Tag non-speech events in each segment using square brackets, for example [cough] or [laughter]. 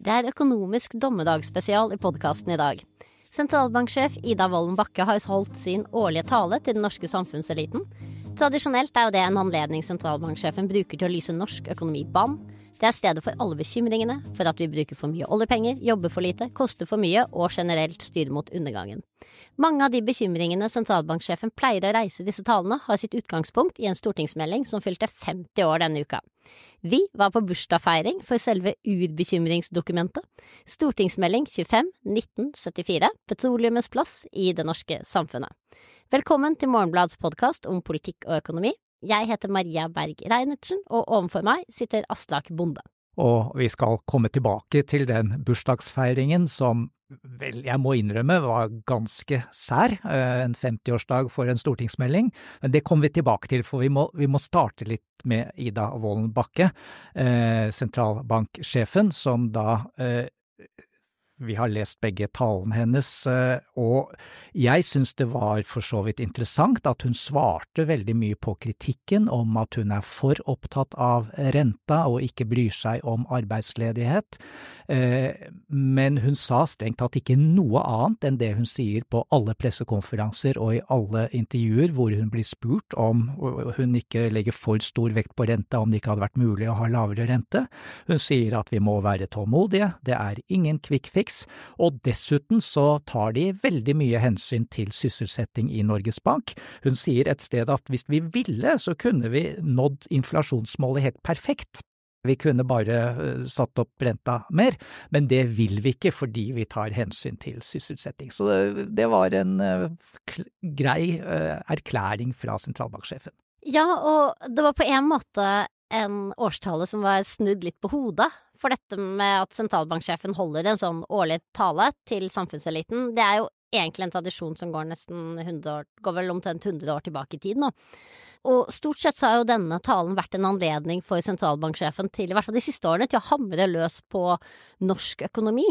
Det er økonomisk dommedagsspesial i podkasten i dag. Sentralbanksjef Ida Wolden Bakke har holdt sin årlige tale til den norske samfunnseliten. Tradisjonelt er jo det en anledning sentralbanksjefen bruker til å lyse norsk økonomi bann. Det er stedet for alle bekymringene for at vi bruker for mye oljepenger, jobber for lite, koster for mye og generelt styrer mot undergangen. Mange av de bekymringene sentralbanksjefen pleier å reise disse talene, har sitt utgangspunkt i en stortingsmelding som fylte 50 år denne uka. Vi var på bursdagsfeiring for selve urbekymringsdokumentet, Stortingsmelding 25 1974, Petroleumens plass i det norske samfunnet. Velkommen til Morgenblads podkast om politikk og økonomi. Jeg heter Maria Berg Reinertsen, og overfor meg sitter Aslak Bonde. Og vi skal komme tilbake til den bursdagsfeiringen som vel, jeg må innrømme, var ganske sær. eh, En 50-årsdag for en stortingsmelding. Men det kommer vi tilbake til, for vi må, vi må starte litt med Ida Wolden Bakke, eh, sentralbanksjefen, som da eh, vi har lest begge talene hennes, eh, og jeg syns det var for så vidt interessant at hun svarte veldig mye på kritikken om at hun er for opptatt av renta og ikke bryr seg om arbeidsledighet, Eh, men hun sa strengt tatt ikke noe annet enn det hun sier på alle pressekonferanser og i alle intervjuer hvor hun blir spurt om hun ikke legger for stor vekt på renta, om det ikke hadde vært mulig å ha lavere rente. Hun sier at vi må være tålmodige, det er ingen quick fix, og dessuten så tar de veldig mye hensyn til sysselsetting i Norges Bank. Hun sier et sted at hvis vi ville, så kunne vi nådd inflasjonsmålet helt perfekt. Vi kunne bare uh, satt opp renta mer, men det vil vi ikke fordi vi tar hensyn til sysselsetting. Så det, var en uh, grei uh, erklæring fra sentralbanksjefen. Ja, og det var på en måte en årstale som var snudd litt på hodet. For dette med at sentralbanksjefen holder en sånn årlig tale til samfunnseliten, det er jo egentlig en tradisjon som går nesten 100 år, går vel omtrent 100 år tilbake i tid nå. Og stort sett så har jo denne talen vært en anledning for sentralbanksjefen til, i hvert fall de siste årene, til å hamre løs på norsk økonomi.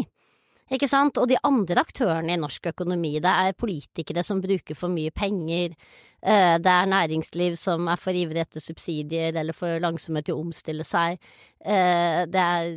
Ikke sant? Og de andre aktørene i norsk økonomi, det er politikere som bruker for mye penger, det er næringsliv som er for ivrig etter subsidier eller for langsomme til å omstille seg, det er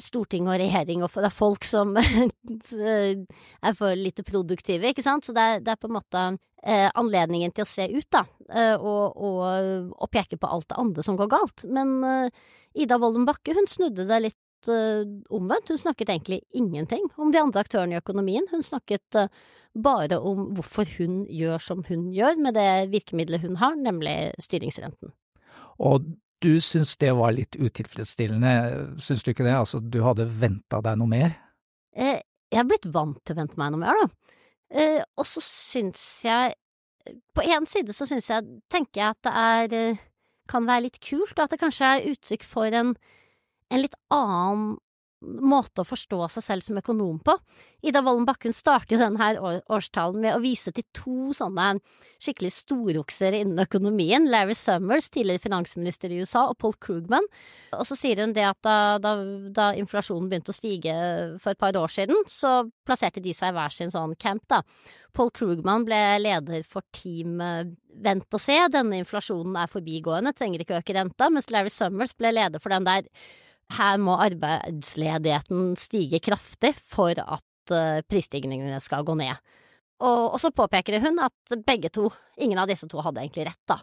storting og regjering, og det er folk som [laughs] er for lite produktive, ikke sant, så det er, det er på en måte eh, anledningen til å se ut, da, eh, og, og, og, peke på alt det andre som går galt. Men eh, Ida Wolden Bakke, snudde det litt eh, omvendt, hun snakket egentlig ingenting om de andre aktørene i økonomien, hun snakket uh, bare om hvorfor hun gjør som hun gjør med det virkemidlet hun har, nemlig styringsrenten. Og du syns det var litt utilfredsstillende, syns du ikke det? Altså, du hadde venta deg noe mer? Eh, jeg har blitt vant til å vente meg noe mer, da. Eh, og så syns jeg På en side så syns jeg, tenker jeg at det er eh, kan være litt kult, og at det kanskje er uttrykk for en, en litt annen måte å forstå seg selv som økonom på. Ida Wolden Bakken starter denne årstalen med å vise til to sånne skikkelig storokser innen økonomien, Larry Summers, tidligere finansminister i USA, og Paul Krugman. Og så sier hun det at da, da, da, inflasjonen begynte å stige for et par år siden, så plasserte de seg i hver sin sånn camp, da. Paul Krugman ble leder for Team Vent og se, denne inflasjonen er forbigående, trenger ikke øke renta, mens Larry Summers ble leder for den der her må arbeidsledigheten stige kraftig for at uh, prisstigningene skal gå ned. Og, og, så påpeker hun at begge to, ingen av disse to hadde egentlig rett, da.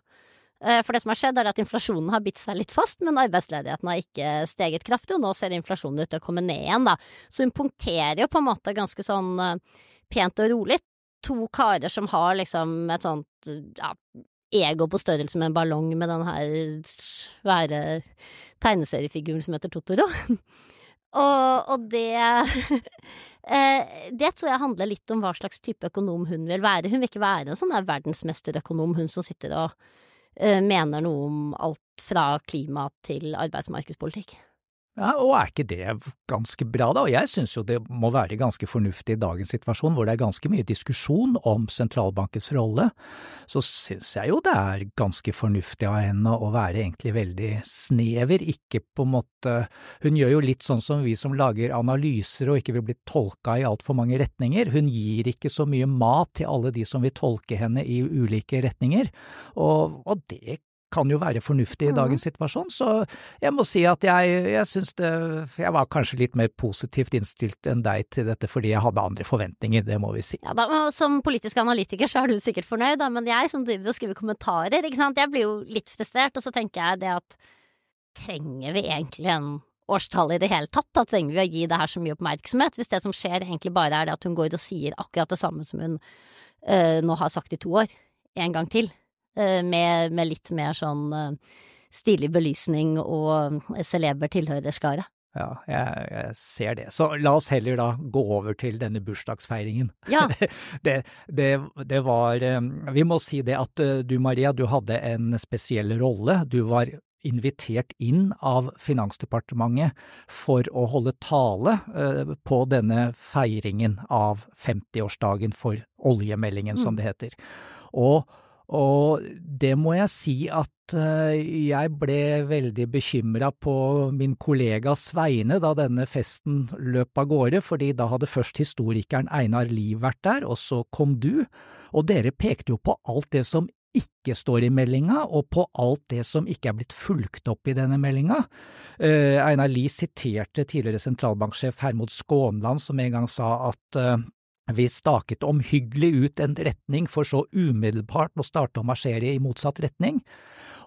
Uh, for det som har skjedd, er at inflasjonen har bitt seg litt fast, men arbeidsledigheten har ikke steget kraftig, og nå ser inflasjonen ut til å komme ned igjen, da. Så hun punkterer jo på en måte ganske sånn uh, pent og rolig to karer som har liksom et sånt ja, ego på størrelse med en ballong med den her svære tegneseriefiguren som heter Totoro. [laughs] og, og det [laughs] Det tror jeg handler litt om hva slags type økonom hun vil være. Hun vil ikke være en sånn verdensmesterøkonom, hun som sitter og uh, mener noe om alt fra klima til arbeidsmarkedspolitikk. Ja, og er ikke det ganske bra, da? Og jeg synes jo det må være ganske fornuftig i dagens situasjon, hvor det er ganske mye diskusjon om sentralbankens rolle. Så synes jeg jo det er ganske fornuftig av henne å være egentlig veldig snever, ikke på en måte Hun gjør jo litt sånn som vi som lager analyser og ikke vil bli tolka i altfor mange retninger. Hun gir ikke så mye mat til alle de som vil tolke henne i ulike retninger, og, og det kan jo være fornuftig i dagens situasjon. Så jeg må si at jeg, jeg syns det Jeg var kanskje litt mer positivt innstilt enn deg til dette fordi jeg hadde andre forventninger, det må vi si. Ja, da, Som politisk analytiker så er du sikkert fornøyd, da, men jeg som driver og skriver kommentarer, ikke sant, jeg blir jo litt frustrert, og så tenker jeg det at trenger vi egentlig en årstall i det hele tatt? Da trenger vi å gi det her så mye oppmerksomhet, hvis det som skjer egentlig bare er det at hun går og sier akkurat det samme som hun øh, nå har sagt i to år, en gang til, med, med, litt mer sånn øh, stilig belysning og celeber tilhørerskare. Ja, jeg, jeg, ser det. Så la oss heller da gå over til denne bursdagsfeiringen. Ja. [laughs] det, det, det, var Vi må si det at du Maria, du hadde en spesiell rolle. Du var invitert inn av Finansdepartementet for å holde tale eh, på denne feiringen av 50-årsdagen for oljemeldingen, mm. som det heter. Og, og, det må jeg si at eh, jeg ble veldig bekymra på min kollegas vegne da denne festen løp av gårde, fordi da hadde først historikeren Einar Liv vært der, og så kom du, og dere pekte jo på alt det som ikke står i meldinga, og på alt det som ikke er blitt fulgt opp i denne meldinga. Eh, Einar Lie siterte tidligere sentralbanksjef Hermod Skånland som en gang sa at uh, vi staket omhyggelig ut en retning for så umiddelbart å starte å marsjere i motsatt retning.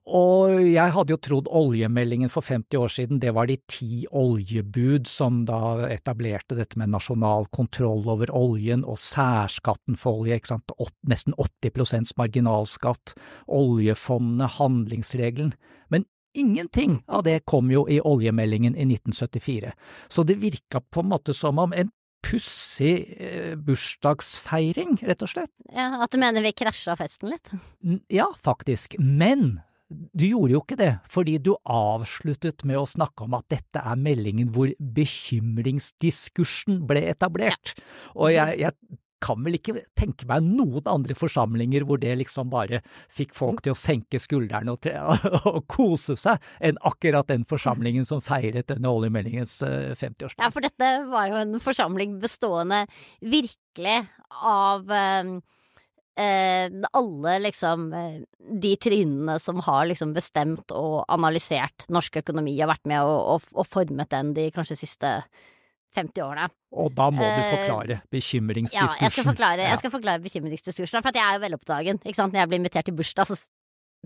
Og jeg hadde jo trodd oljemeldingen for 50 år siden, det var de ti oljebud som da etablerte dette med nasjonal kontroll over oljen og særskatten for olje, ikke sant, nesten 80% marginalskatt, oljefondet, handlingsregelen. Men ingenting av det kom jo i oljemeldingen i 1974, så det virka på en måte som om en pussig eh, bursdagsfeiring, rett og slett. Ja, At du mener vi krasja festen litt? Ja, faktisk. Men du gjorde jo ikke det, fordi du avsluttet med å snakke om at dette er meldingen hvor bekymringsdiskursen ble etablert. Og jeg, jeg, kan vel ikke tenke meg noen andre forsamlinger hvor det liksom bare fikk folk til å senke skuldrene og, [laughs] og, kose seg, enn akkurat den forsamlingen som feiret denne oljemeldingens eh, 50-årsdag. Ja, for dette var jo en forsamling bestående virkelig av eh, eh alle liksom eh, de trinnene som har liksom bestemt og analysert norsk økonomi og vært med og, og, og formet den de kanskje siste 20 50-årene. Og da må du eh, forklare bekymringsdiskursen. Ja, jeg skal forklare, jeg skal forklare bekymringsdiskursen, for jeg er jo veloppdagen. ikke sant? Når jeg blir invitert til bursdag, så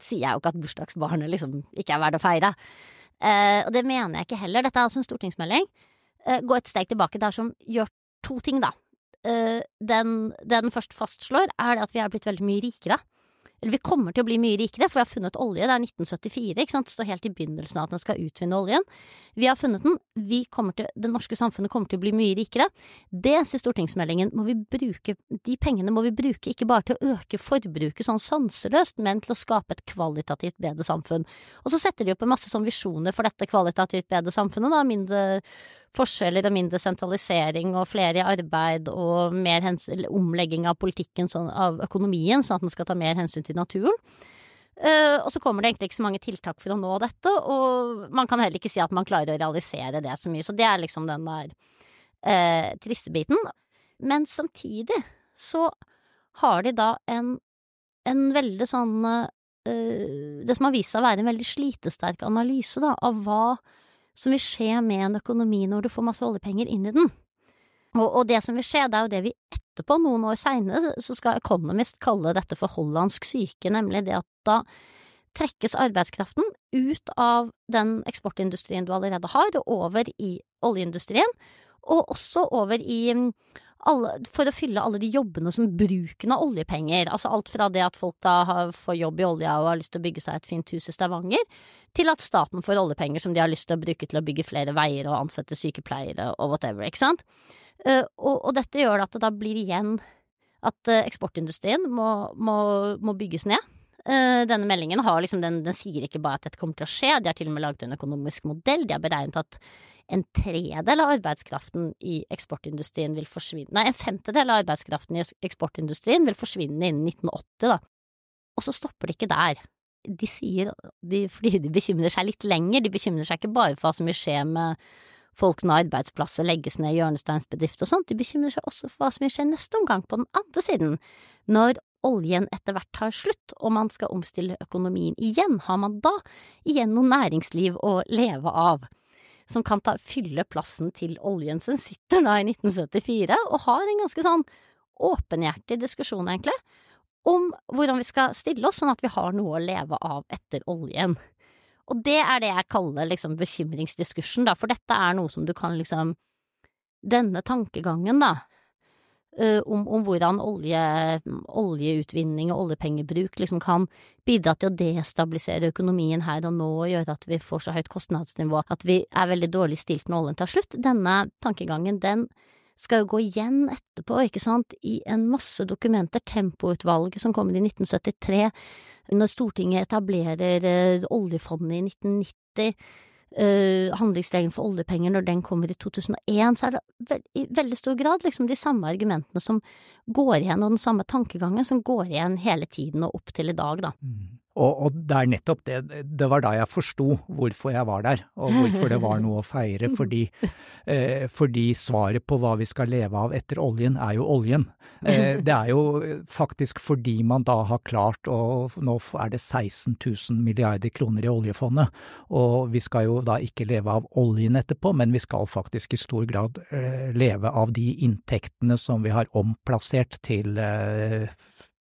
sier jeg jo ikke at bursdagsbarnet liksom ikke er verdt å feire. Eh, og det mener jeg ikke heller. Dette er altså en stortingsmelding. Eh, gå et steg tilbake der som gjør to ting, da. Det den først fastslår, er at vi er blitt veldig mye rikere. Uh, eller vi kommer til å bli mye rikere, for vi har funnet olje. Det er 1974, ikke sant. Står helt i begynnelsen av at den skal utvinne oljen. Vi har funnet den. Vi til, det norske samfunnet kommer til å bli mye rikere. Det, sier stortingsmeldingen, må vi bruke De pengene må vi bruke ikke bare til å øke forbruket sånn sanseløst, men til å skape et kvalitativt bedre samfunn. Og så setter de opp en masse sånn visjoner for dette kvalitativt bedre samfunnet, da. Mindre forskjeller og mindre sentralisering og flere i arbeid og mer omlegging av politikken, sånn, av økonomien, sånn at den skal ta mer hensyn til naturen. Uh, og så kommer det egentlig ikke så mange tiltak for å nå dette, og man kan heller ikke si at man klarer å realisere det så mye. Så det er liksom den der uh, triste biten. Men samtidig så har de da en, en veldig sånn uh, Det som har vist seg å være en veldig slitesterk analyse, da, av hva som vil skje med en økonomi når du får masse oljepenger inn i den. Og, og det som vil skje, det er jo det vi etterpå, noen år seinere, så skal Economist kalle dette for hollandsk syke, nemlig det at da trekkes arbeidskraften ut av den eksportindustrien du allerede har, og over i oljeindustrien, og også over i alle, for å fylle alle de jobbene som bruken av oljepenger, altså alt fra det at folk da har, får jobb i olja og har lyst til å bygge seg et fint hus i Stavanger, til at staten får oljepenger som de har lyst til å bruke til å bygge flere veier og ansette sykepleiere og whatever, ikke sant. Uh, og, og, dette gjør at det da blir igjen at uh, eksportindustrien må, må, må, bygges ned. Uh, denne meldingen liksom, den, den sier ikke bare at dette kommer til å skje, de har til og med laget en økonomisk modell, de har beregnet at en tredel av arbeidskraften i eksportindustrien vil forsvinne Nei, en femtedel av arbeidskraften i eksportindustrien vil forsvinne innen 1980, da. Og så stopper det ikke der. De sier, de, fordi de bekymrer seg litt lenger, de bekymrer seg ikke bare for hva som vil skje med folk når arbeidsplasser legges ned, hjørnesteinsbedrifter og sånt, de bekymrer seg også for hva som vil skje neste omgang, på den andre siden, når oljen etter hvert tar slutt, og man skal omstille økonomien igjen, har man da igjen noe næringsliv å leve av? Som kan ta, fylle plassen til oljen som sitter da i 1974, og har en ganske sånn åpenhjertig diskusjon, egentlig, om hvordan vi skal stille oss sånn at vi har noe å leve av etter oljen. Og det er det jeg kaller liksom bekymringsdiskursen, da, for dette er noe som du kan liksom Denne tankegangen, da, om, om, hvordan olje, oljeutvinning og oljepengebruk liksom kan bidra til å destabilisere økonomien her og nå og gjøre at vi får så høyt kostnadsnivå at vi er veldig dårlig stilt når oljen tar slutt. Denne tankegangen, den skal jo gå igjen etterpå, ikke sant, i en masse dokumenter, Tempoutvalget som kommer i 1973, når Stortinget etablerer uh, oljefondet i 1990, uh, handlingsregelen for oljepenger når den kommer i 2001, så er det ve i veldig stor grad liksom de samme argumentene som går igjen, og den samme tankegangen som går igjen hele tiden og opp til i dag, da. Mm. Og, og, det er nettopp det, det var da jeg forsto hvorfor jeg var der, og hvorfor det var noe å feire. Fordi, eh, fordi, svaret på hva vi skal leve av etter oljen, er jo oljen. Eh, det er jo faktisk fordi man da har klart å Nå er det 16 000 milliarder kroner i oljefondet, og vi skal jo da ikke leve av oljen etterpå, men vi skal faktisk i stor grad eh, leve av de inntektene som vi har omplassert til eh,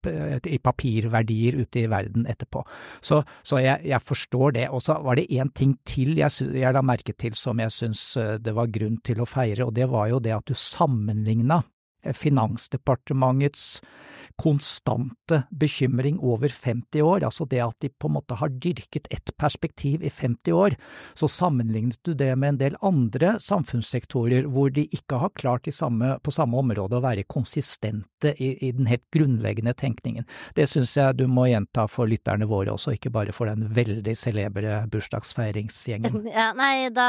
i papirverdier ute i verden etterpå. Så, så jeg, jeg, forstår det. Og så var det én ting til jeg, jeg la merke til som jeg syns eh, det var grunn til å feire, og det var jo det at du sammenligna Finansdepartementets konstante bekymring over 50 år, altså det at de på en måte har dyrket ett perspektiv i 50 år, så sammenlignet du det med en del andre samfunnssektorer hvor de ikke har klart samme, på samme område å være konsistente i, i den helt grunnleggende tenkningen. Det syns jeg du må gjenta for lytterne våre også, ikke bare for den veldig celebre bursdagsfeiringsgjengen. [laughs] Ja, nei, da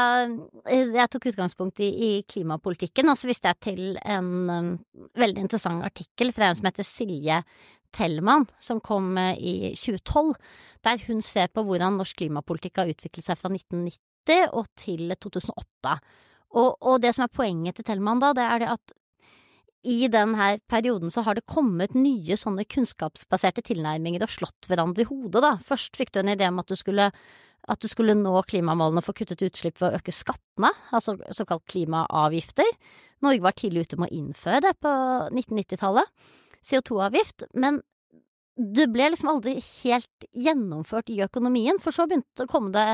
jeg tok utgangspunkt i, i klimapolitikken, og så viste jeg til en veldig interessant artikkel fra en som heter Silje Tellmann, som kom eh, i 2012, der hun ser på hvordan norsk klimapolitikk har utviklet seg fra 1990 og til 2008. Og, og det som er poenget til Tellmann da, det er det at i denne perioden så har det kommet nye sånne kunnskapsbaserte tilnærminger og slått hverandre i hodet, da. Først fikk du en idé om at du skulle at du skulle nå klimamålene og få kuttet utslipp ved å øke skattene, altså såkalt klimaavgifter. Norge var tidlig ute med å innføre det på 1990-tallet, CO2-avgift, men det ble liksom aldri helt gjennomført i økonomien, for så begynte det å komme det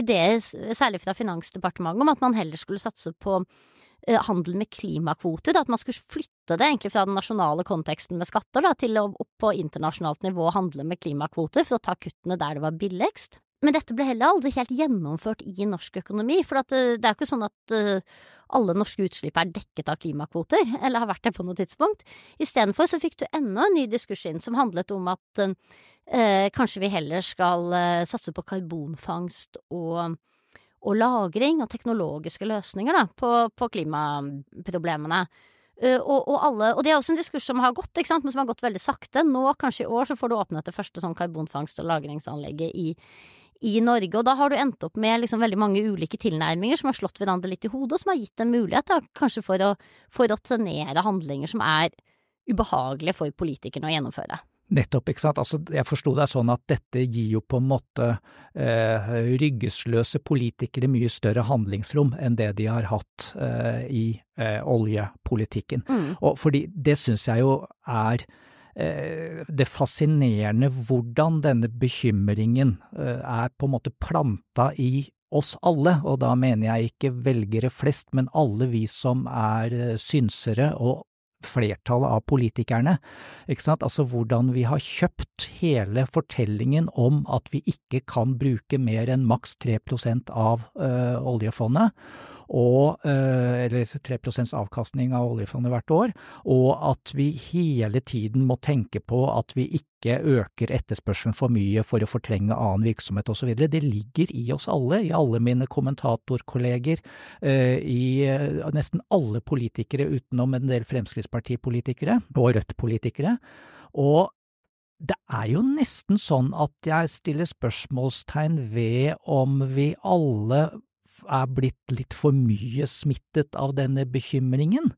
ideer, særlig fra Finansdepartementet, om at man heller skulle satse på eh, handel med klimakvoter, at man skulle flytte det egentlig fra den nasjonale konteksten med skatter da, til å opp på internasjonalt nivå handle med klimakvoter for å ta kuttene der det var billigst. Men dette ble heller aldri helt gjennomført i norsk økonomi, for eh, det er jo ikke sånn at uh, alle norske utslipp er dekket av klimakvoter, [laughs] eller har vært det på noe tidspunkt. Istedenfor så fikk du enda en ny diskurs inn som handlet om at uh, kanskje vi heller skal uh, satse på karbonfangst og, og, lagring og teknologiske løsninger da, på, på klimaproblemene. Uh, og, og, alle, og, det er også en diskurs som har gått, men som har gått veldig sakte. Nå, kanskje i år, så får du åpnet det første sånn karbonfangst- og lagringsanlegget i, i Norge. Og da har du endt opp med liksom veldig mange ulike tilnærminger som har slått hverandre litt i hodet, og som har gitt en mulighet da, kanskje for å, for å trenere handlinger som er ubehagelige for politikerne å gjennomføre. Nettopp, ikke sant. Altså, jeg forsto deg sånn at dette gir jo på en måte eh, ryggesløse politikere mye større handlingsrom enn det de har hatt eh, i eh, oljepolitikken. Mm. Og fordi det syns jeg jo er det fascinerende hvordan denne bekymringen eh, er på en måte planta i oss alle, og da mener jeg ikke velgere flest, men alle vi som er eh, synsere og flertallet av politikerne. Ikke sant? Altså hvordan vi har kjøpt hele fortellingen om at vi ikke kan bruke mer enn maks 3% av ø, oljefondet og, eh, eller 3 avkastning av oljefondet hvert år, og at vi hele tiden må tenke på at vi ikke øker etterspørselen for mye for å fortrenge annen virksomhet osv. Det ligger i oss alle, i alle mine kommentatorkolleger, eh, i eh, nesten alle politikere utenom en del Fremskrittspartipolitikere og Rødt-politikere. Og det er jo nesten sånn at jeg stiller spørsmålstegn ved om vi alle er blitt litt for mye smittet av denne bekymringen.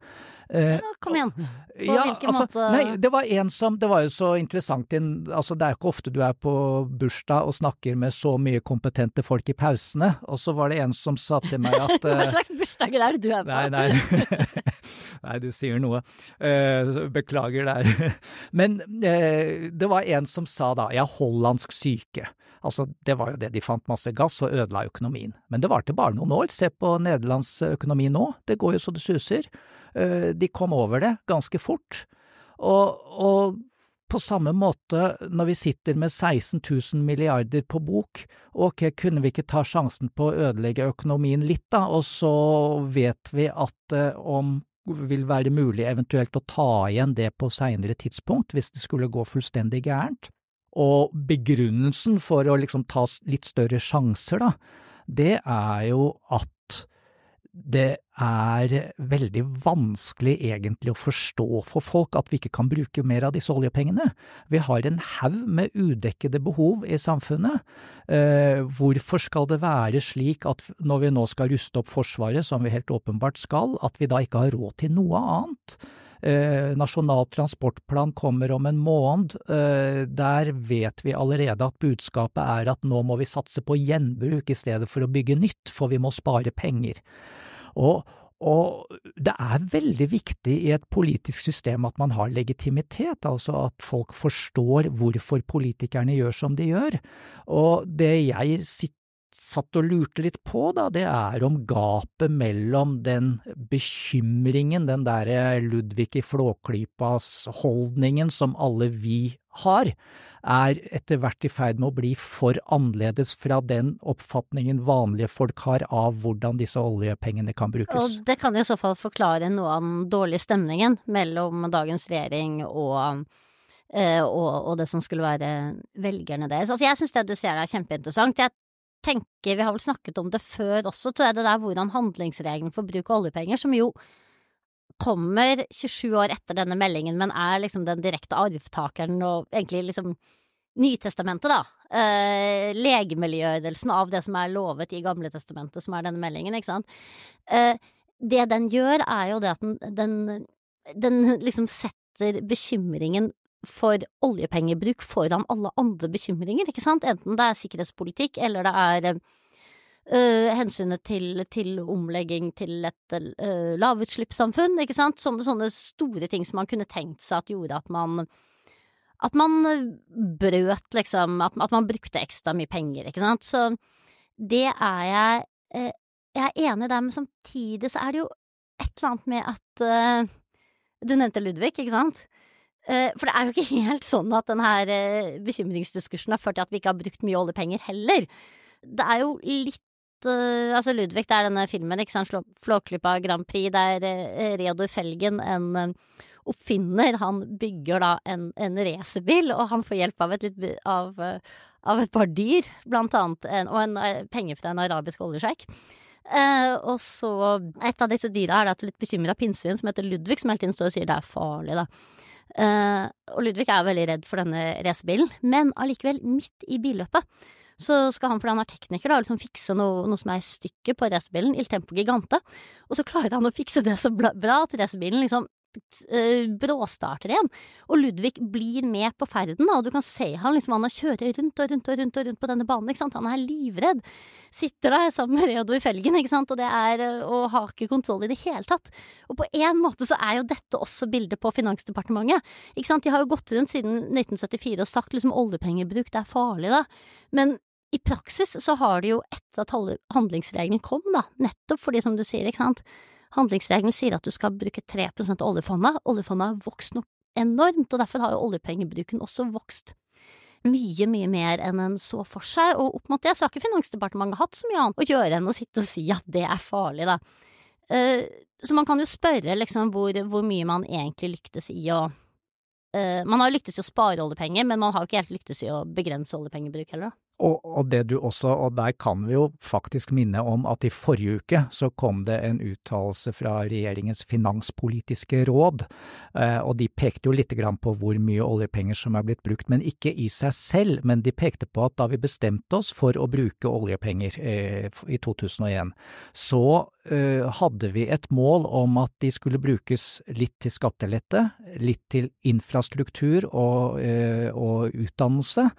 Ja, kom igjen. På ja, hvilken altså, måte Nei, det var en som Det var jo så interessant altså Det er jo ikke ofte du er på bursdag og snakker med så mye kompetente folk i pausene, og så var det en som sa til meg at [laughs] Hva eh, slags bursdager er det du er på? Nei, nei. [laughs] nei, du sier noe. Eh, beklager der. [laughs] Men eh, det var en som sa da, 'jeg er hollandsk syke. Altså, det var jo det, de fant masse gass og ødela økonomien. Men det varte bare noen år. Se på Nederlands økonomi nå, det går jo så det suser. Eh, de kom over det ganske fort. Og, og på samme måte, når vi sitter med 16 000 milliarder på bok, ok, kunne vi ikke ta sjansen på å ødelegge økonomien litt, da, og så vet vi at det om vil være mulig eventuelt å ta igjen det på seinere tidspunkt, hvis det skulle gå fullstendig gærent. Og begrunnelsen for å liksom ta litt større sjanser, da, det er jo at det er veldig vanskelig egentlig å forstå for folk at vi ikke kan bruke mer av disse oljepengene. Vi har en haug med udekkede behov i samfunnet. Eh, hvorfor skal det være slik at når vi nå skal ruste opp Forsvaret, som vi helt åpenbart skal, at vi da ikke har råd til noe annet? Eh, Nasjonal transportplan kommer om en måned. Eh, der vet vi allerede at budskapet er at nå må vi satse på gjenbruk i stedet for å bygge nytt, for vi må spare penger. Og, og det er veldig viktig i et politisk system at man har legitimitet, altså at folk forstår hvorfor politikerne gjør som de gjør. Og det jeg sitter satt og lurte litt på, da, det er om gapet mellom den bekymringen, den derre Ludvig i Flåklypas holdningen som alle vi har, er etter hvert i ferd med å bli for annerledes fra den oppfatningen vanlige folk har av hvordan disse oljepengene kan brukes. Og det kan i så fall forklare noe av den dårlige stemningen mellom dagens regjering og, eh, og, og det som skulle være velgerne deres. Altså, jeg syns det du ser er kjempeinteressant. Jeg tenker, vi har vel snakket om det før også, tror jeg, det der hvordan handlingsregelen for bruk av oljepenger, som jo kommer 27 år etter denne meldingen, men er liksom den direkte arvtakeren og egentlig liksom Nytestamentet, da. Eh, legemliggjørelsen av det som er lovet i Gamle testamentet, som er denne meldingen, ikke sant. Eh, det den gjør, er jo det at den, den, den liksom setter bekymringen for oljepengebruk foran alle andre bekymringer, ikke sant, enten det er sikkerhetspolitikk eller det er øh, hensynet til, til, omlegging til et øh, lavutslippssamfunn, ikke sant, sånne, sånne, store ting som man kunne tenkt seg at gjorde at man at man brøt, liksom, at, at man brukte ekstra mye penger, ikke sant, så det er jeg øh, Jeg er enig der, men samtidig så er det jo et eller annet med at Du nevnte Ludvig, ikke sant? Eh, for det er jo ikke [laughs] helt sånn at denne eh, bekymringsdiskursen har ført til at vi ikke har brukt mye oljepenger heller. Det er jo litt eh, Altså, Ludvig, det er denne filmen, ikke sant, Flåklypa Grand Prix, der Reodor Felgen, en oppfinner, han bygger da en, en racerbil, og han får hjelp av et, av, av et par dyr, blant annet, og en, penger fra en arabisk oljesjeik. Eh, og så Et av disse dyra er da et litt bekymra pinnsvin som heter Ludvig, som hele tiden står og sier det er farlig, da. Uh, og Ludvig er veldig redd for denne racerbilen, men allikevel, midt i billøpet, så skal han, fordi han er tekniker, da, liksom fikse noe, noe som er i stykket på racerbilen, Il Tempo Gigante, og så klarer han å fikse det så bra at racerbilen liksom bråstarter igjen. Og Ludvig blir med på ferden, og du kan se han liksom, han kjører rundt og rundt og rundt og rundt på denne banen, ikke sant. Han er livredd. Sitter der sammen med Reodor felgen, ikke sant, og det er eh, å ha ikke kontroll i det hele tatt. Og på en måte så er jo dette også bildet på Finansdepartementet, ikke sant. De har jo gått rundt siden 1974 og sagt liksom oljepengebruk, det er farlig, da. Men i praksis så har de jo etter at handlingsregelen kom, da, nettopp fordi, som du sier, ikke sant, Handlingsregelen sier at du skal bruke 3 av oljefondet. Oljefondet har vokst nok enormt, og derfor har jo oljepengebruken også vokst mye, mye mer enn en så for seg, og opp mot det så har ikke Finansdepartementet hatt så mye annet å gjøre enn å sitte og si at det er farlig, da. Uh, så man kan jo spørre liksom hvor, hvor mye man egentlig lyktes i å uh, Man har lyktes i å spare oljepenger, men man har ikke helt lyktes i å begrense oljepengebruk heller, da. Og, og, det du også, og der kan vi jo faktisk minne om at i forrige uke så kom det en uttalelse fra regjeringens finanspolitiske råd, eh, og de pekte jo lite grann på hvor mye oljepenger som er blitt brukt, men ikke i seg selv, men de pekte på at da vi bestemte oss for å bruke oljepenger eh, i 2001, så eh, hadde vi et mål om at de skulle brukes litt til skattelette, litt til infrastruktur og, og utdannelse.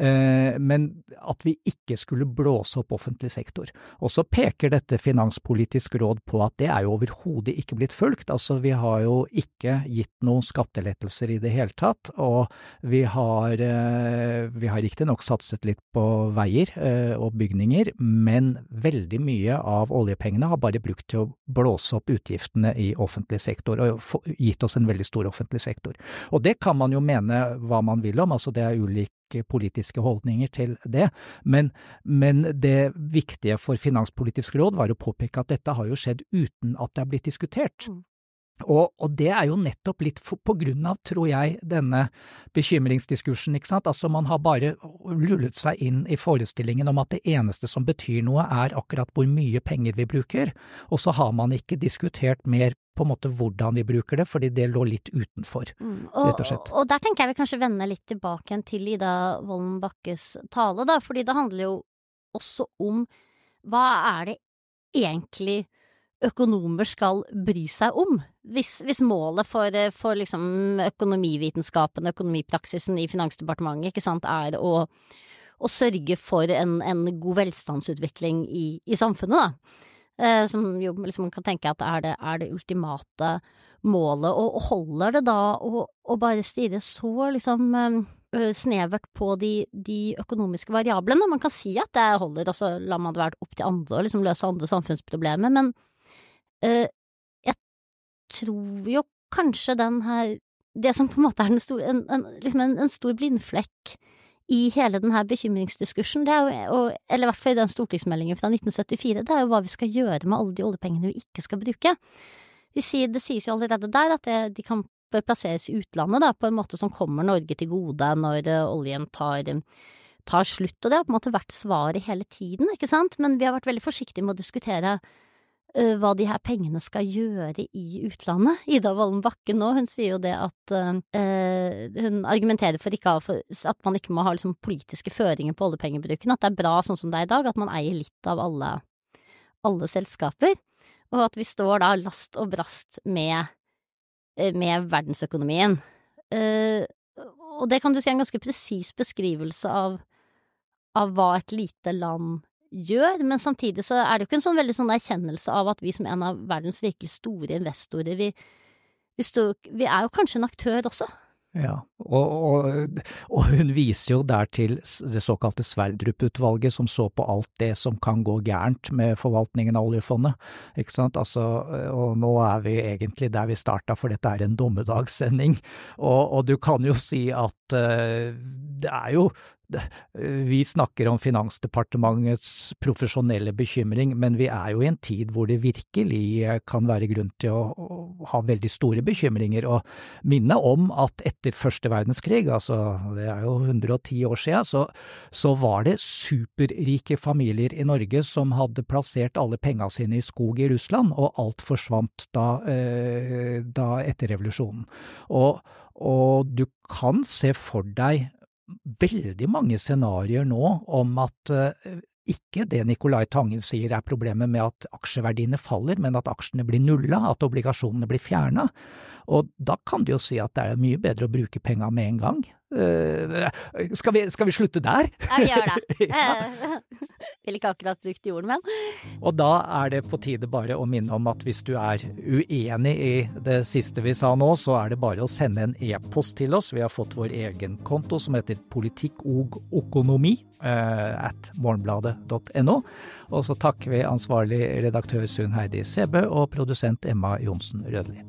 Eh, men at vi ikke skulle blåse opp offentlig sektor. Og så peker dette Finanspolitisk råd på at det er jo overhodet ikke blitt fulgt. Altså vi har jo ikke gitt noen skattelettelser i det hele tatt, og vi har, eh, vi har riktignok satset litt på veier eh, og bygninger, men veldig mye av oljepengene har bare brukt til å blåse opp utgiftene i offentlig sektor, og gitt oss en veldig stor offentlig sektor. Og det kan man jo mene hva man vil om, altså det er ulik politiske holdninger til det, men, men, det viktige for Finanspolitisk råd var å påpeke at dette har jo skjedd uten at det er blitt diskutert. Mm. Og, og, det er jo nettopp litt for, på grunn av, tror jeg, denne bekymringsdiskursen, ikke sant. Altså man har bare lullet seg inn i forestillingen om at det eneste som betyr noe er akkurat hvor mye penger vi bruker, og så har man ikke diskutert mer på en måte hvordan vi bruker det, fordi det lå litt utenfor, mm, og, rett og slett. Og, der tenker jeg vi kanskje vender litt tilbake til Ida Wolden Bakkes tale, da, fordi det handler jo også om hva er det egentlig økonomer skal bry seg om? Hvis, hvis målet for, for liksom økonomivitenskapen, økonomipraksisen i Finansdepartementet, ikke sant, er å, å sørge for en, en god velstandsutvikling i, i samfunnet, da Eh, som jo liksom man kan tenke at er det, er det ultimate målet, og, holder det da å, å bare stirre så liksom eh, snevert på de, de, økonomiske variablene. Man kan si at det holder, og så lar man det være opp til andre å liksom løse andre samfunnsproblemer, men jeg tror jo kanskje den her Det som på en måte er en stor, en, en, liksom en, stor blindflekk i hele denne bekymringsdiskursen, det er jo, eller i hvert fall i den stortingsmeldingen fra 1974, det er jo hva vi skal gjøre med alle de oljepengene vi ikke skal bruke. Sier, det sies jo allerede der at det, de kan plasseres i utlandet, da, på en måte som kommer Norge til gode når uh, oljen tar, tar, slutt, og det har på en måte vært svaret hele tiden, ikke sant, men vi har vært veldig forsiktige med å diskutere hva de her pengene skal gjøre i utlandet. Ida Wolden Bakke nå, hun sier jo det at uh, Hun argumenterer for, ikke, for, at man ikke må ha liksom, politiske føringer på oljepengebruken, at det er bra sånn som det er i dag, at man eier litt av alle, alle selskaper, og at vi står da last og brast med, med verdensøkonomien. Uh, og det kan du si er en ganske presis beskrivelse av, av hva et lite land gjør, men samtidig så er det jo ikke en sånn veldig sånn erkjennelse av at vi som en av verdens virkelig store investorer, vi, vi, stod, vi er jo kanskje en aktør også. Ja, og, og, og, hun viser jo der til det såkalte Sverdrup-utvalget, som så på alt det som kan gå gærent med forvaltningen av oljefondet, ikke sant, altså, og nå er vi egentlig der vi starta, for dette er en dommedagssending, og, og du kan jo si at uh, det er jo vi snakker om Finansdepartementets profesjonelle bekymring, men vi er jo i en tid hvor det virkelig eh, kan være grunn til å, ha veldig store bekymringer. Og minne om at etter første verdenskrig, altså det er jo 110 år siden, så, så var det superrike familier i Norge som hadde plassert alle penga sine i skog i Russland, og alt forsvant da, eh, da etter revolusjonen. Og, og du kan se for deg veldig mange scenarioer nå om at uh, ikke det Nicolai Tangen sier er problemet med at aksjeverdiene faller, men at aksjene blir nulla, at obligasjonene blir fjerna. Og da kan du jo si at det er mye bedre å bruke penga med en gang. Uh, skal, vi, skal, vi, slutte der? Ja, vi gjør [laughs] det. ja. Vil ikke akkurat brukt jorden, men. Og da er det på tide bare å minne om at hvis du er uenig i det siste vi sa nå, så er det bare å sende en e-post til oss. Vi har fått vår egen konto som heter politikk og økonomi uh, at morgenbladet.no. Og så takker vi ansvarlig redaktør Sunn Heidi Sebø og produsent Emma Johnsen Rødli.